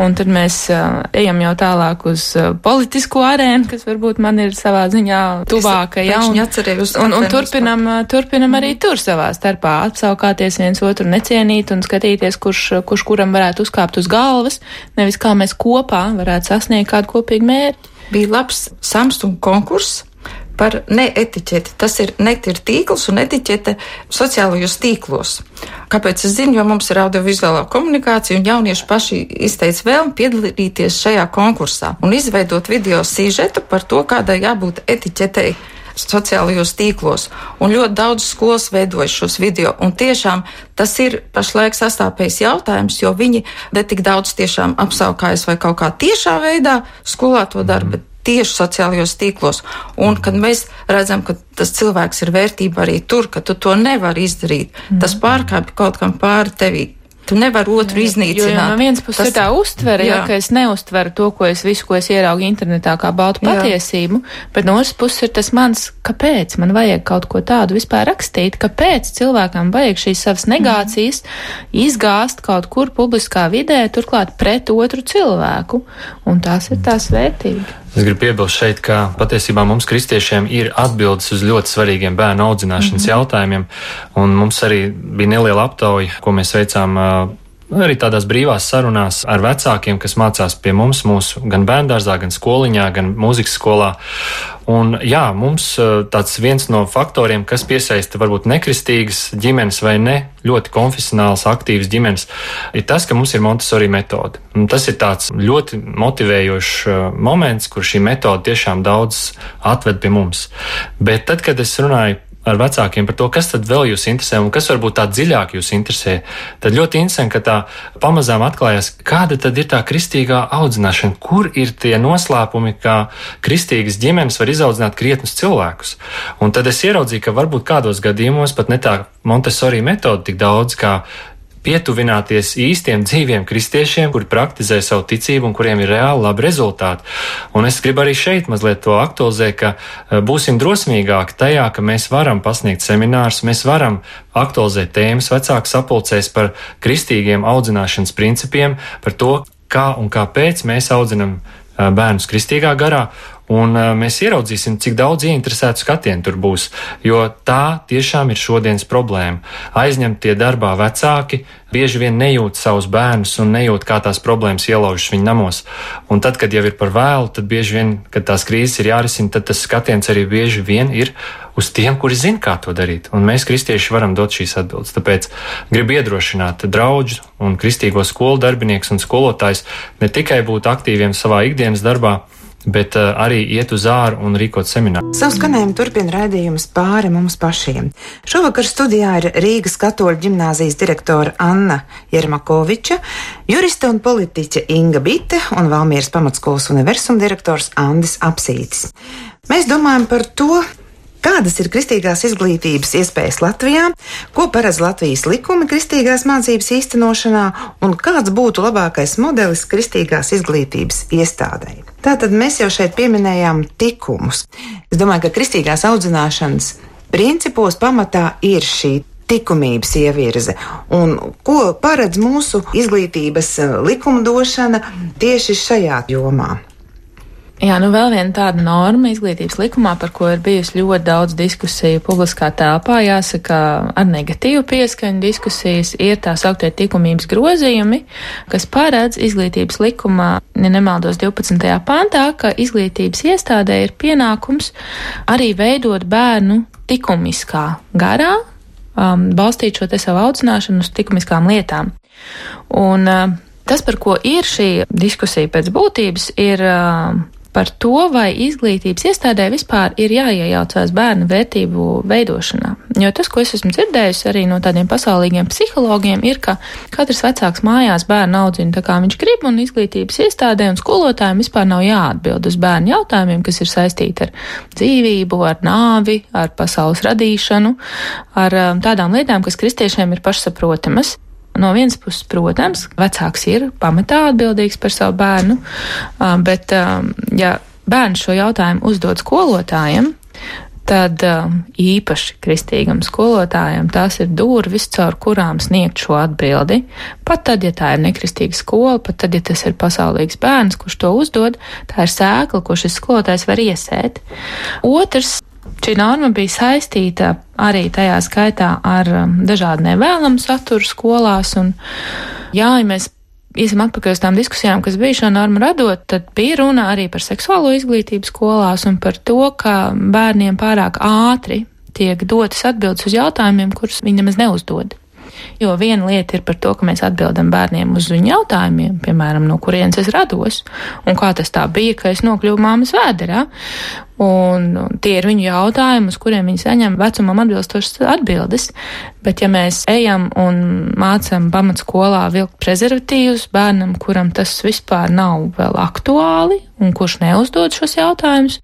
un tad mēs uh, ejam jau tālāk uz uh, politisko arēnu, kas varbūt man ir savā ziņā tuvāka, ja, un, un, un turpinam, turpinam arī tur savā starpā apsaukāt izsmēties viens otru necienīt un skatīties, kurš, kurš kuram varētu uzkāpt uz galvas, nevis kā mēs kopā varētu sasniegt kādu kopīgu mērķi. Bija labs Samsung konkurss par neetiķeti. Tas ir net ir tīkls un etiķete sociālajos tīklos. Kāpēc es zinu, jo mums ir audiovizuālā komunikācija un jaunieši paši izteica vēlmi piedalīties šajā konkursā un izveidot video sīžetu par to, kādai jābūt etiķetei sociālajos tīklos, un ļoti daudz skolas veidoja šos video, un tiešām tas ir pašlaik sastāpējis jautājums, jo viņi ne tik daudz tiešām apsaukājas vai kaut kā tiešā veidā skolā to dara, mhm. bet tieši sociālajos tīklos. Un kad mēs redzam, ka tas cilvēks ir vērtība arī tur, ka tu to nevari izdarīt, tas mhm. pārkāpj kaut kam pāri tevī. Tu nevari otru iznīcināt. Jo, jo no vienas puses tas, ir tā uztvere, jā. ja, ka es neuztveru to, ko es visu, ko es ieraugu internetā kā baltu patiesību, jā. bet no otras puses ir tas mans, kāpēc man vajag kaut ko tādu vispār rakstīt, kāpēc cilvēkam vajag šīs savas negācijas mm. izgāzt kaut kur publiskā vidē, turklāt pret otru cilvēku. Un tās ir tās vērtības. Es gribu piebilst šeit, ka patiesībā mums, kristiešiem, ir atbildes uz ļoti svarīgiem bērnu audzināšanas mm -hmm. jautājumiem, un mums arī bija neliela aptauja, ko mēs veicām arī tādās brīvās sarunās ar vecākiem, kas mācās pie mums, mūsu gan bērngārzā, gan skoliņā, gan mūzikas skolā. Un, jā, mums eh, tāds viens no faktoriem, kas piesaista varbūt nekristīgas ģimenes vai ne ļoti konfesionāls, aktīvs ģimenes, ir tas, ka mums ir Montesori metode. Un tas ir tāds ļoti motivējošs eh, moments, kur šī metode tiešām daudz atved pie mums. Bet tad, kad es runāju ar vecākiem par to, kas tad vēl jūs interesē un kas varbūt tā dziļāk jūs interesē, tad ļoti interesanti, ka tā pamazām atklājās, kāda tad ir tā kristīgā audzināšana, kur ir tie noslēpumi, kā kristīgas ģimenes var izaudzināt krietnus cilvēkus. Un tad es ieraudzīju, ka varbūt kādos gadījumos pat ne tā Montesori metode tik daudz kā pietuvināties īstiem dzīviem kristiešiem, kuri praktizē savu ticību un kuriem ir reāli labi rezultāti. Un es gribu arī šeit mazliet to aktualizēt, ka e, būsim drosmīgāki tajā, ka mēs varam pasniegt seminārus, mēs varam aktualizēt tēmas vecāku sapulcēs par kristīgiem audzināšanas principiem, par to, kā un kāpēc mēs audzinam e, bērnus kristīgā garā, Un uh, mēs ieraudzīsim, cik daudz ieinteresētu skatienu tur būs, jo tā tiešām ir šodienas problēma. Aizņemtie darbā vecāki bieži vien nejūt savus bērnus un nejūt, kā tās problēmas ielaužas viņu namos. Un tad, kad jau ir par vēlu, tad bieži vien, kad tās krīzes ir jārisina, tad tas skatiens arī bieži vien ir uz tiem, kuri zina, kā to darīt. Un mēs, kristieši, varam dot šīs atbildes. Tāpēc gribu iedrošināt draugus un kristīgo skolu darbinieks un skolotājs ne tikai būt aktīviem savā ikdienas darbā, bet uh, arī iet uz āru un rīkot semināru. Savu skanējumu turpina raidījums pāri mums pašiem. Šovakar studijā ir Rīgas katoļu ģimnāzijas direktora Anna Jermakoviča, juriste un politiķe Inga Bite un Valmieras pamatskolas universuma direktors Andis Apsītis. Mēs domājam par to, Kādas ir kristīgās izglītības iespējas Latvijā, ko paredz Latvijas likumi kristīgās mācības īstenošanā un kāds būtu labākais modelis kristīgās izglītības iestādēji? Tātad mēs jau šeit pieminējām likumus. Es domāju, ka kristīgās audzināšanas principos pamatā ir šī likumības ievirze. Un ko paredz mūsu izglītības likumdošana tieši šajā jomā? Jā, nu vēl viena tāda norma izglītības likumā, par ko ir bijusi ļoti daudz diskusiju publiskā telpā, jāsaka, ar negatīvu pieskaņu diskusijas, ir tā sauktie likumības grozījumi, kas paredz izglītības likumā, ja nemaldos 12. pantā, ka izglītības iestādē ir pienākums arī veidot bērnu likumiskā garā, um, balstīt šo te savu audzināšanu uz likumiskām lietām. Un, uh, Tas, par ko ir šī diskusija pēc būtības, ir uh, par to, vai izglītības iestādē vispār ir jāiejaucās bērnu vērtību veidošanā. Jo tas, ko es esmu dzirdējusi arī no tādiem pasaulīgiem psihologiem, ir, ka katrs vecāks mājās bērnu audzina tā, kā viņš grib, un izglītības iestādē un skolotājiem vispār nav jāatbild uz bērnu jautājumiem, kas ir saistīti ar dzīvību, ar nāvi, ar pasaules radīšanu, ar um, tādām lietām, kas kristiešiem ir pašsaprotamas. No vienas puses, protams, vecāks ir pamatā atbildīgs par savu bērnu, bet, ja bērns šo jautājumu uzdod skolotājiem, tad īpaši kristīgam skolotājam tās ir durvis, caur kurām sniegt šo atbildi. Pat tad, ja tā ir nekristīga skola, pat tad, ja tas ir pasaulīgs bērns, kurš to uzdod, tā ir sēkla, ko šis skolotājs var iesēt. Otrs Šī norma bija saistīta arī tajā skaitā ar um, dažādu nevēlamu saturu skolās. Un, jā, ja mēs iesim atpakaļ uz tām diskusijām, kas bija šo normu radot, tad bija runa arī par seksuālo izglītību skolās un par to, ka bērniem pārāk ātri tiek dotas atbildes uz jautājumiem, kurus viņi nemaz neuzdod. Jo viena lieta ir par to, ka mēs atbildam bērniem uz viņu jautājumiem, piemēram, no kurienes es rados, un kā tas tā bija, ka es nokļuvu māmas vēderā. Un tie ir viņu jautājumi, uz kuriem viņi saņem vecumam atbilstošas atbildes. Bet, ja mēs ejam un mācām pamatskolā vilkt prezervatīvus bērnam, kuram tas vispār nav vēl aktuāli un kurš neuzdod šos jautājumus,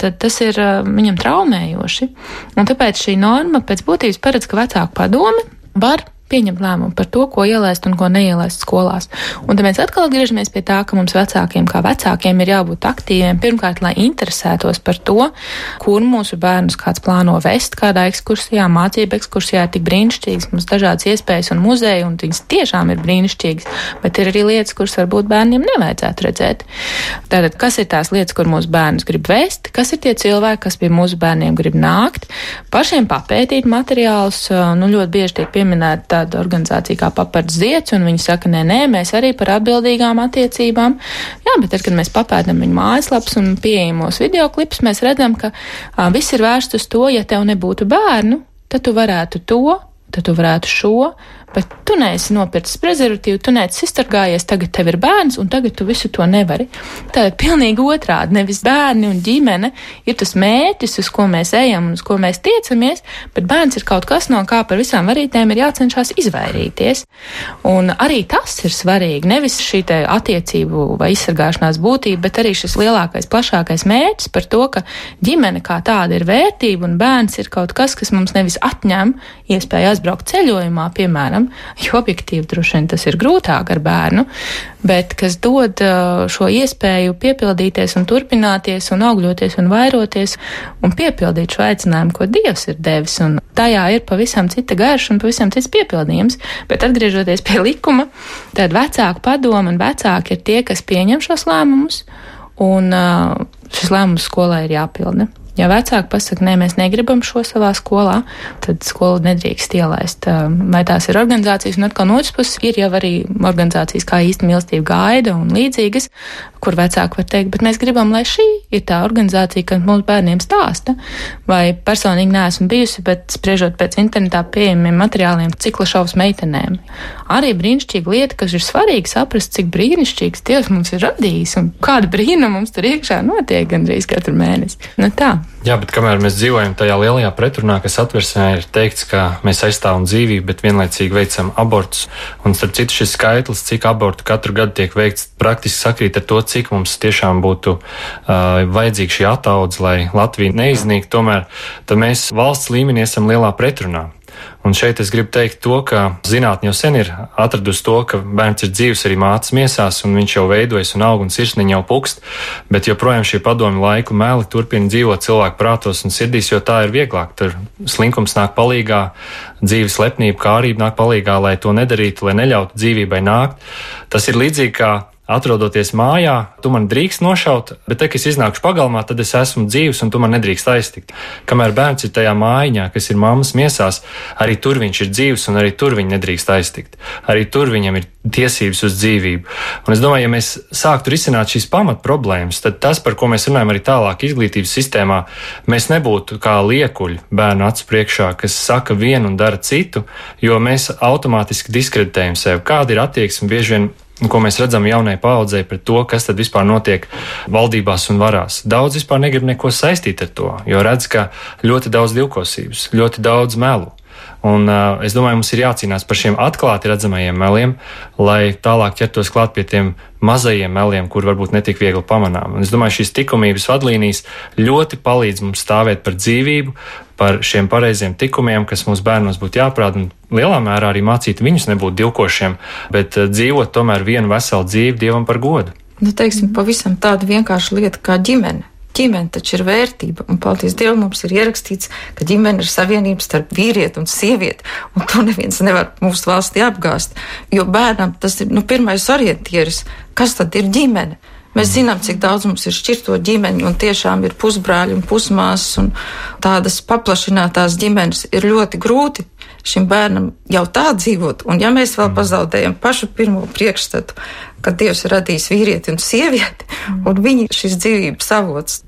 tad tas ir viņam traumējoši. Un tāpēc šī norma pēc būtības paredz, ka vecāku padome var pieņemt lēmumu par to, ko ielaist un ko neielaist skolās. Un tad mēs atkal atgriežamies pie tā, ka mums vecākiem, kā vecākiem, ir jābūt aktīviem. Pirmkārt, lai interesētos par to, kur mūsu bērnus kāds plāno vest, kādā ekskursijā, mācību ekskursijā tik brīnišķīgas, mums dažādas iespējas un muzeji, un viņas tiešām ir brīnišķīgas, bet ir arī lietas, kuras varbūt bērniem nevajadzētu redzēt. Tātad, kas ir tās lietas, kur mūsu bērnus grib vest, kas ir tie cilvēki, kas pie mūsu bērniem grib nākt, pašiem papētīt materiālus, nu ļoti bieži tiek pieminēta tāda organizācija kā Papards Ziets, un viņi saka, nē, nē, mēs arī par atbildīgām attiecībām. Jā, bet tad, kad mēs papētam viņu mājaslaps un pieejamos videoklipus, mēs redzam, ka a, viss ir vērsts uz to, ja tev nebūtu bērnu, tad tu varētu to, tad tu varētu šo, bet tu neesi nopircis prezervatīvu, tu neesi izstargājies, tagad tev ir bērns, un tagad tu visu to nevari. Tātad pilnīgi otrādi, nevis bērni un ģimene ir tas mērķis, uz ko mēs ejam un uz ko mēs tiecamies, bet bērns ir kaut kas, no kā par visām varītēm ir jācenšas izvairīties. Un arī tas ir svarīgi, nevis šī attiecību vai izsargāšanās būtība, bet arī šis lielākais, plašākais mērķis par to, ka ģimene kā tāda ir vērtība un bērns ir kaut kas, kas mums nevis atņem iespēju aizbraukt ceļojumā, piemēram, bērnam, jo objektīvi droši vien tas ir grūtāk ar bērnu, bet kas dod uh, šo iespēju piepildīties un turpināties un augļoties un vairoties un piepildīt šo aicinājumu, ko Dievs ir devis. Un tajā ir pavisam cita garša un pavisam cits piepildījums. Bet atgriežoties pie likuma, tad vecāku padomu un vecāki ir tie, kas pieņem šos lēmumus, un uh, šis lēmums skolai ir jāpilda. Ja vecāki pasaka, nē, mēs negribam šo savā skolā, tad skola nedrīkst ielaist. Vai tās ir organizācijas, un atkal no otras puses ir jau arī organizācijas kā īsta mīlestība gaida un līdzīgas, kur vecāki var teikt, bet mēs gribam, lai šī ir tā organizācija, kas mūsu bērniem stāsta. Vai personīgi neesmu bijusi, bet spriežot pēc internetā pieejamiem materiāliem, cikla šovs meitenēm. Arī brīnišķīga lieta, kas ir svarīga saprast, cik brīnišķīgs Dievs mums ir radījis un kāda brīnuma mums tur iekšā notiek gandrīz katru mēnesi. Nu tā. Jā, bet kamēr mēs dzīvojam tajā lielajā pretrunā, kas atversmē ir teikts, ka mēs aizstāvam dzīvību, bet vienlaicīgi veicam abortus, un starp citu šis skaitlis, cik abortu katru gadu tiek veikts, praktiski sakrīt ar to, cik mums tiešām būtu uh, vajadzīga šī ataudze, lai Latvija neiznīktu, tomēr mēs valsts līmenī esam lielā pretrunā. Un šeit es gribu teikt to, ka zinātnē jau sen ir atradusi to, ka bērns ir dzīves arī mācas miesās, un viņš jau veidojas un aug un sirsniņa jau pukst, bet joprojām šie padomi laiku meli turpina dzīvot cilvēku prātos un sirdīs, jo tā ir vieglāk. Tur slinkums nāk palīgā, dzīves lepnība, kārība nāk palīgā, lai to nedarītu, lai neļautu dzīvībai nākt. Tas ir līdzīgi kā atrodoties mājā, tu man drīkst nošaut, bet te, kad es iznākšu pagalmā, tad es esmu dzīves un tu man nedrīkst aiztikt. Kamēr bērns ir tajā mājiņā, kas ir mammas miesās, arī tur viņš ir dzīves un arī tur viņa nedrīkst aiztikt. Arī tur viņam ir tiesības uz dzīvību. Un es domāju, ja mēs sāktu risināt šīs pamat problēmas, tad tas, par ko mēs runājam arī tālāk izglītības sistēmā, mēs nebūtu kā liekuļi bērnu acu priekšā, kas saka vienu un dara citu, jo mēs automātiski diskreditējam sevi. Kāda ir attieksme bieži vien ko mēs redzam jaunai paudzei par to, kas tad vispār notiek valdībās un varās. Daudz vispār negrib neko saistīt ar to, jo redz, ka ļoti daudz divkosības, ļoti daudz melu. Un, uh, es domāju, mums ir jācīnās par šiem atklāti redzamajiem meliem, lai tālāk ķertos klāt pie tiem mazajiem meliem, kur varbūt netik viegli pamanām. Un es domāju, šīs likumības vadlīnijas ļoti palīdz mums stāvēt par dzīvību, par šiem pareiziem tikumiem, kas mūsu bērnos būtu jāprāt, un lielā mērā arī mācīt viņus nebūt divkošiem, bet dzīvot tomēr vienu veselu dzīvi Dievam par godu. Nu, teiksim, pavisam tāda vienkārša lieta kā ģimene. Ģimene taču ir vērtība, un paldies Dievam, mums ir ierakstīts, ka ģimene ir savienība starp vīrieti un sievieti, un to neviens nevar mūsu valstī apgāst. Jo bērnam tas ir nu, pirmais orientieris, kas tad ir ģimene. Mēs zinām, cik daudz mums ir šķirto ģimeņu, un tiešām ir pusbrāļi un pusmāsas, un tādas paplašinātās ģimenes ir ļoti grūti šim bērnam jau tā dzīvot. Un ja mēs vēl pazaudējam pašu pirmo priekšstatu, ka Dievs ir radījis vīrieti un sievieti, mm. un viņi ir šis dzīvības avots.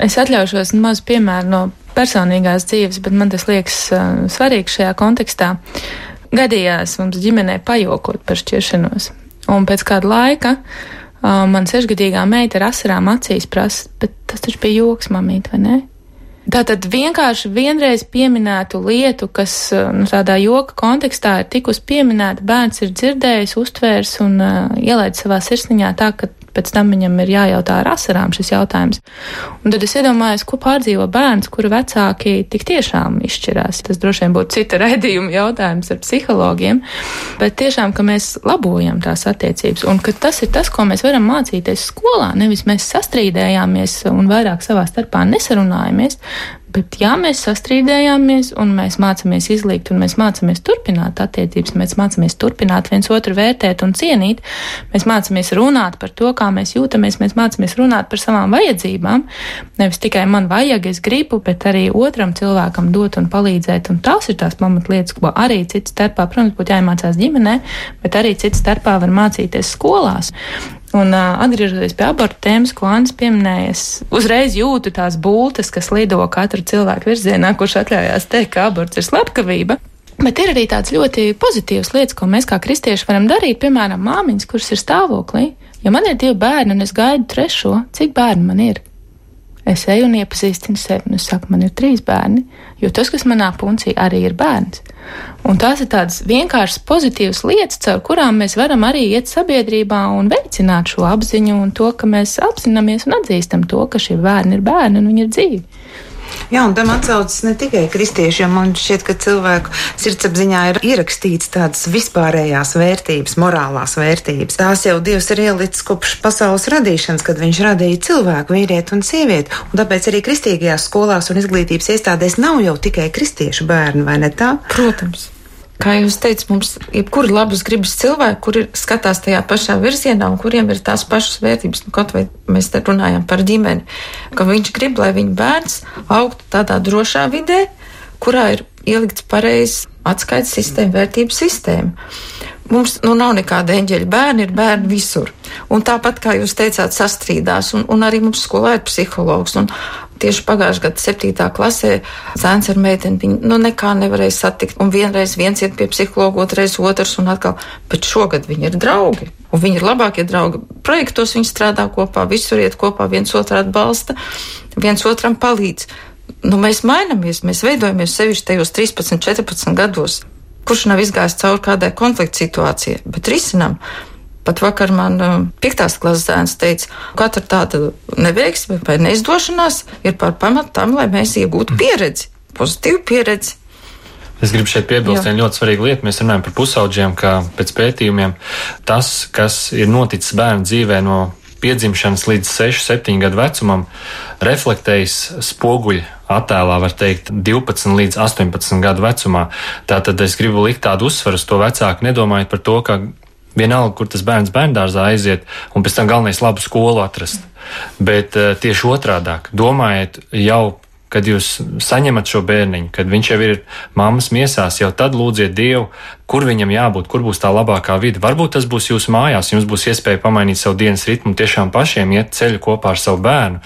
Es atļaušos mazu piemēru no personīgās dzīves, bet man tas liekas uh, svarīgs šajā kontekstā. Gadījās mums ģimenē pajokot par šķiršanos, un pēc kāda laika uh, man sešgadīgā meita ar asarām acīs prasa, bet tas taču bija joks, mamīt, vai ne? Tātad vienkārši vienreiz pieminētu lietu, kas nu, tādā joka kontekstā ir tikus pieminēta, bērns ir dzirdējis, uztvērs un uh, ielaidis savā sirsniņā tā, ka pēc tam viņam ir jājautā ar asarām šis jautājums. Un tad es iedomājos, ko pārdzīvo bērns, kura vecāki tik tiešām izšķirās. Tas droši vien būtu cita (laughs) raidījuma jautājums ar psihologiem, bet tiešām, ka mēs labojam tās attiecības un ka tas ir tas, ko mēs varam mācīties skolā. Nevis mēs sastrīdējāmies un vairāk savā starpā nesarunājamies, Bet, ja mēs sastrīdējāmies un mēs mācāmies izlīgt un mēs mācāmies turpināt attiecības, mēs mācāmies turpināt viens otru vērtēt un cienīt, mēs mācāmies runāt par to, kā mēs jūtamies, mēs mācāmies runāt par savām vajadzībām. Nevis tikai man vajag, es gribu, bet arī otram cilvēkam dot un palīdzēt. Un tās ir tās pamatlietas, ko arī cits starpā, protams, būtu jāiemācās ģimenē, bet arī cits starpā var mācīties skolās. Un uh, atgriežoties pie abortu tēmas, ko Anna pieminēja, uzreiz jūtu tās bultas, kas lido katru cilvēku virzienā, kurš atļaujās teikt, ka aborts ir slepkavība. Bet ir arī tādas ļoti pozitīvas lietas, ko mēs kā kristieši varam darīt. Piemēram, māmiņas, kuras ir stāvoklī. Ja man ir divi bērni un es gaidu trešo, cik bērni man ir? Es eju un iepazīstinu sevi, un es saku, man ir trīs bērni, jo tas, kas manā puncī arī ir bērns. Un tās ir tādas vienkāršas pozitīvas lietas, caur kurām mēs varam arī iet sabiedrībā un veicināt šo apziņu un to, ka mēs apzināmies un atzīstam to, ka šie bērni ir bērni un viņi ir dzīvi. Jā, un tam atsaucas ne tikai kristieši, jo man šķiet, ka cilvēku sirdsapziņā ir ierakstīts tādas vispārējās vērtības, morālās vērtības. Tās jau Dievs ir ielicis kopš pasaules radīšanas, kad viņš radīja cilvēku, vīrieti un sievieti. Un tāpēc arī kristīgajās skolās un izglītības iestādēs nav jau tikai kristiešu bērni, vai ne tā? Protams. Kā jūs teicat, mums ir labas gribas cilvēki, kuri skatās tajā pašā virzienā un kuriem ir tās pašas vērtības. Nu, kaut vai mēs te runājam par ģimeni, ka viņš grib, lai viņa bērns augtu tādā drošā vidē, kurā ir ielikts pareizs atskaites sistēma, vērtību sistēma. Mums nu, nav nekāda eņģeļa bērni, ir bērni visur. Un tāpat, kā jūs teicāt, sastrīdās, un, un arī mums skolā ir psihologs. Un tieši pagājušajā gadā, 7. klasē, zēns ar meiteni, viņi nu, nekā nevarēja satikt. Un vienreiz viens iet pie psihologa, otrreiz otrs, un atkal, bet šogad viņi ir draugi. Un viņi ir labākie draugi. Projektos viņi strādā kopā, visur iet kopā, viens otru atbalsta, viens otram palīdz. Nu, mēs mainamies, mēs veidojamies sevišķi tajos 13, 14 gados kurš nav izgājis cauri kādai konflikta situācijai, bet risinām. Pat vakar man uh, piektās klases zēns teica, ka katra tāda neveiksme vai neizdošanās ir par pamatu tam, lai mēs iegūtu pieredzi, pozitīvu pieredzi. Es gribu šeit piebilst vienu ļoti svarīgu lietu. Mēs runājam par pusaudžiem, kā pēc pētījumiem tas, kas ir noticis bērnu dzīvē no piedzimšanas līdz 6, 7 gadu vecumam, reflektējas spoguļu attēlā, var teikt, 12 līdz 18 gadu vecumā. Tātad es gribu likt tādu uzsvaru uz to vecāku, nedomājot par to, ka vienalga, kur tas bērns bērndārzā aiziet, un pēc tam galvenais labu skolu atrast. Bet uh, tieši otrādāk, domājiet jau kad jūs saņemat šo bērniņu, kad viņš jau ir mammas miesās, jau tad lūdziet Dievu, kur viņam jābūt, kur būs tā labākā vide. Varbūt tas būs jūsu mājās, jums būs iespēja pamainīt savu dienas ritmu, tiešām pašiem iet ceļu kopā ar savu bērnu.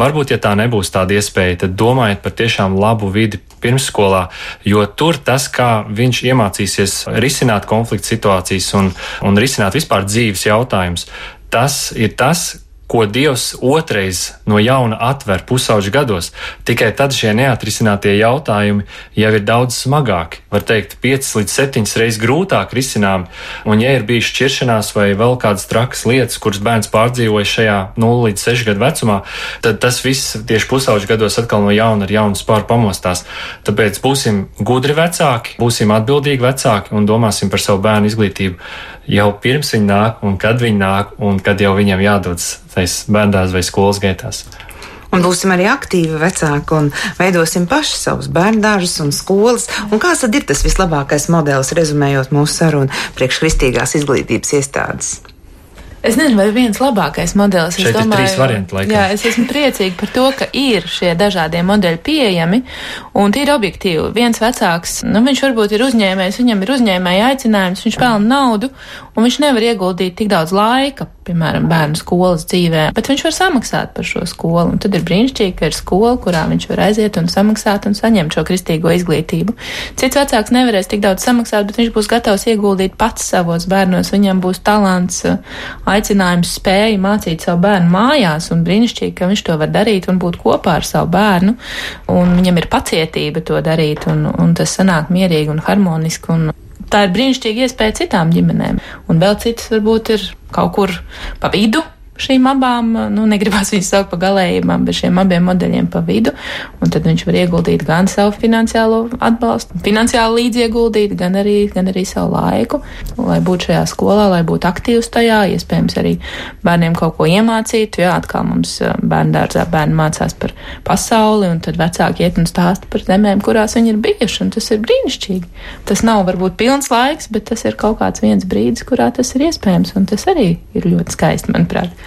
Varbūt, ja tā nebūs tāda iespēja, tad domājiet par tiešām labu vidi pirmsskolā, jo tur tas, kā viņš iemācīsies risināt konflikta situācijas un, un risināt vispār dzīves jautājumus, tas ir tas, ko Dievs otrais no jauna atver pusauģu gados. Tikai tad šie neatrisinātie jautājumi jau ir daudz smagāki. Var teikt, 5 līdz 7 reizes grūtāk risinām. Un, ja ir bijusi šķiršanās vai vēl kādas trakas lietas, kuras bērns pārdzīvoja šajā 0 līdz 6 gadu vecumā, tad tas viss tieši pusauģu gados atkal no jauna ar jaunu spāru pamostās. Tāpēc būsim gudri vecāki, būsim atbildīgi vecāki un domāsim par savu bērnu izglītību jau pirms viņi nāk, un kad viņi nāk, un kad jau viņiem jādodas tais bērnās vai skolas gaitās. Un būsim arī aktīvi vecāki un veidosim paši savus bērndārzus un skolas. Un kāds tad ir tas vislabākais modelis, rezumējot mūsu sarunu priekš kristīgās izglītības iestādes? Es nezinu, vai viens labākais modelis. Šeit es domāju, ir trīs varianti. Laikam. Jā, es esmu priecīga par to, ka ir šie dažādie modeļi pieejami, un tie ir objektīvi. Viens vecāks, nu, viņš varbūt ir uzņēmējs, viņam ir uzņēmēja aicinājums, viņš pelna naudu, un viņš nevar ieguldīt tik daudz laika, piemēram, bērnu skolas dzīvē, bet viņš var samaksāt par šo skolu. Un tad ir brīnišķīgi, ka ir skola, kurā viņš var aiziet un samaksāt un saņemt šo kristīgo izglītību. Cits vecāks nevarēs tik daudz samaksāt, bet viņš būs gatavs ieguldīt pats savos bērnos. Viņam būs talants, aicinājums, spēja mācīt savu bērnu mājās, un brīnišķīgi, ka viņš to var darīt un būt kopā ar savu bērnu. Un viņam ir pacietība to darīt, un, un tas sanāk mierīgi un harmoniski. Un tā ir brīnišķīga iespēja citām ģimenēm. Un vēl citas varbūt ir kaut kur pa vidu šīm abām, nu, negribas viņus saukt pa galējībām, bet šiem abiem modeļiem pa vidu, un tad viņš var ieguldīt gan savu finansiālo atbalstu, finansiāli līdzieguldīt, gan arī, gan arī savu laiku, lai būtu šajā skolā, lai būtu aktīvs tajā, iespējams arī bērniem kaut ko iemācītu, jā, atkal mums bērnu dārzā bērni mācās par pasauli, un tad vecāki iet un stāsta par zemēm, kurās viņi ir bijuši, un tas ir brīnišķīgi. Tas nav varbūt pilns laiks, bet tas ir kaut kāds viens brīdis, kurā tas ir iespējams, un tas arī ir ļoti skaisti, manuprāt.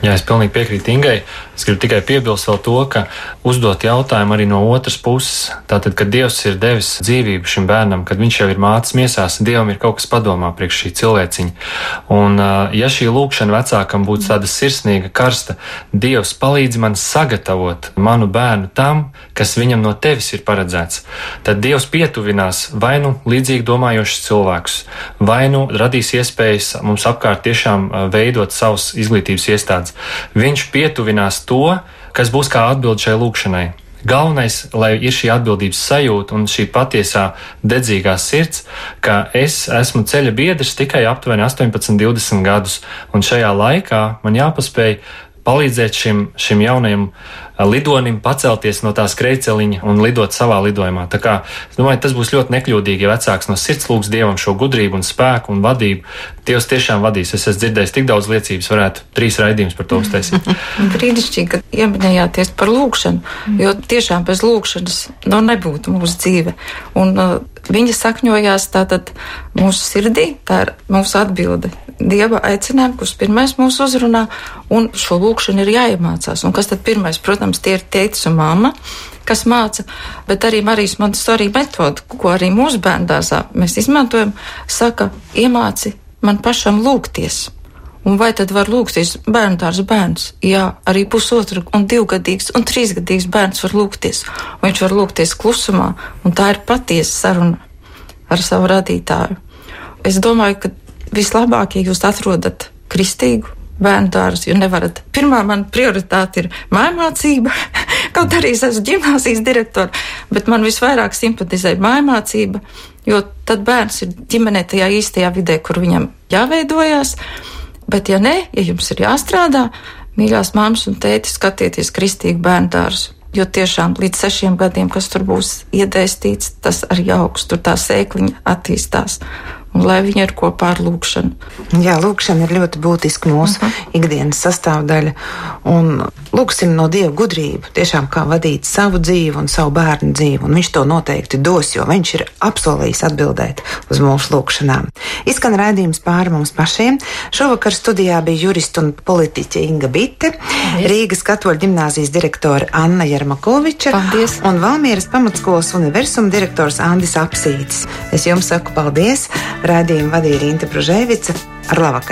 Jā, es pilnīgi piekrītu Ingai. Es gribu tikai piebilst vēl to, ka uzdot jautājumu arī no otras puses. Tātad, kad Dievs ir devis dzīvību šim bērnam, kad viņš jau ir mācis miesās, Dievam ir kaut kas padomā priekš šī cilvēciņa. Un, ja šī lūkšana vecākam būtu tāda sirsnīga, karsta, Dievs palīdz man sagatavot manu bērnu tam, kas viņam no tevis ir paredzēts, tad Dievs pietuvinās vai nu līdzīgi domājošus cilvēkus, vai nu radīs iespējas mums apkārt tiešām veidot savus izglītības iestādes tāds. Viņš pietuvinās to, kas būs kā atbild šai lūkšanai. Galvenais, lai ir šī atbildības sajūta un šī patiesā dedzīgā sirds, ka es esmu ceļa biedrs tikai aptuveni 18, 20 gadus, un šajā laikā man jāpaspēj palīdzēt šim, šim jaunajam lidonim pacelties no tā skrejceliņa un lidot savā lidojumā. Tā kā es domāju, tas būs ļoti nekļūdīgi, ja vecāks no sirds lūgs Dievam šo gudrību un spēku un vadību. Dievs tiešām vadīs. Es esmu dzirdējis tik daudz liecības, varētu trīs raidījumus par to uztaisīt. (laughs) Brīnišķīgi, ka ieminējāties par lūgšanu, jo tiešām bez lūgšanas nu, nebūtu mūsu dzīve. Un, uh, viņa sakņojās tātad mūsu sirdī, tā ir mūsu atbilde Dieva aicinājumu, kurš pirmais mūs uzrunā, un šo lūkšanu ir jāiemācās. Un kas tad pirmais? Protams, tie ir tētis un mamma, kas māca, bet arī Marijas Montesori metoda, ko arī mūsu bērndāzā mēs izmantojam, saka, iemāci man pašam lūgties. Un vai tad var lūgties bērndārs bērns? Jā, arī pusotra un divgadīgs un trīsgadīgs bērns var lūgties. Viņš var lūgties klusumā, un tā ir patiesa saruna ar savu radītāju. Es domāju, ka vislabāk, ja jūs atrodat kristīgu bērnu dārzu, jo nevarat. Pirmā man prioritāte ir mājmācība, (laughs) kaut arī es esmu ģimnāzijas direktora, bet man visvairāk simpatizē mājmācība, jo tad bērns ir ģimenē tajā īstajā vidē, kur viņam jāveidojas. Bet, ja nē, ja jums ir jāstrādā, mīļās māmas un tēti, skatieties kristīgu bērnu dārzu. Jo tiešām līdz sešiem gadiem, kas tur būs iedēstīts, tas arī augs, tur tā sēkliņa attīstās un lai viņi ir kopā ar lūkšanu. Jā, lūkšana ir ļoti būtiska mūsu uh mhm. -huh. ikdienas sastāvdaļa. Un lūksim no Dieva gudrību, tiešām kā vadīt savu dzīvi un savu bērnu dzīvi. Un viņš to noteikti dos, jo viņš ir apsolījis atbildēt uz mūsu lūkšanām. Izskan raidījums pāri mums pašiem. Šovakar studijā bija jurista un politiķa Inga Bitte, Paldies. Rīgas katoļu ģimnāzijas direktore Anna Jermakoviča paldies. un Valmieras pamatskolas universuma direktors Andis Apsītis. Es jums saku paldies! Raidījumu vadīja Rīta Pružēvica ar labvakar!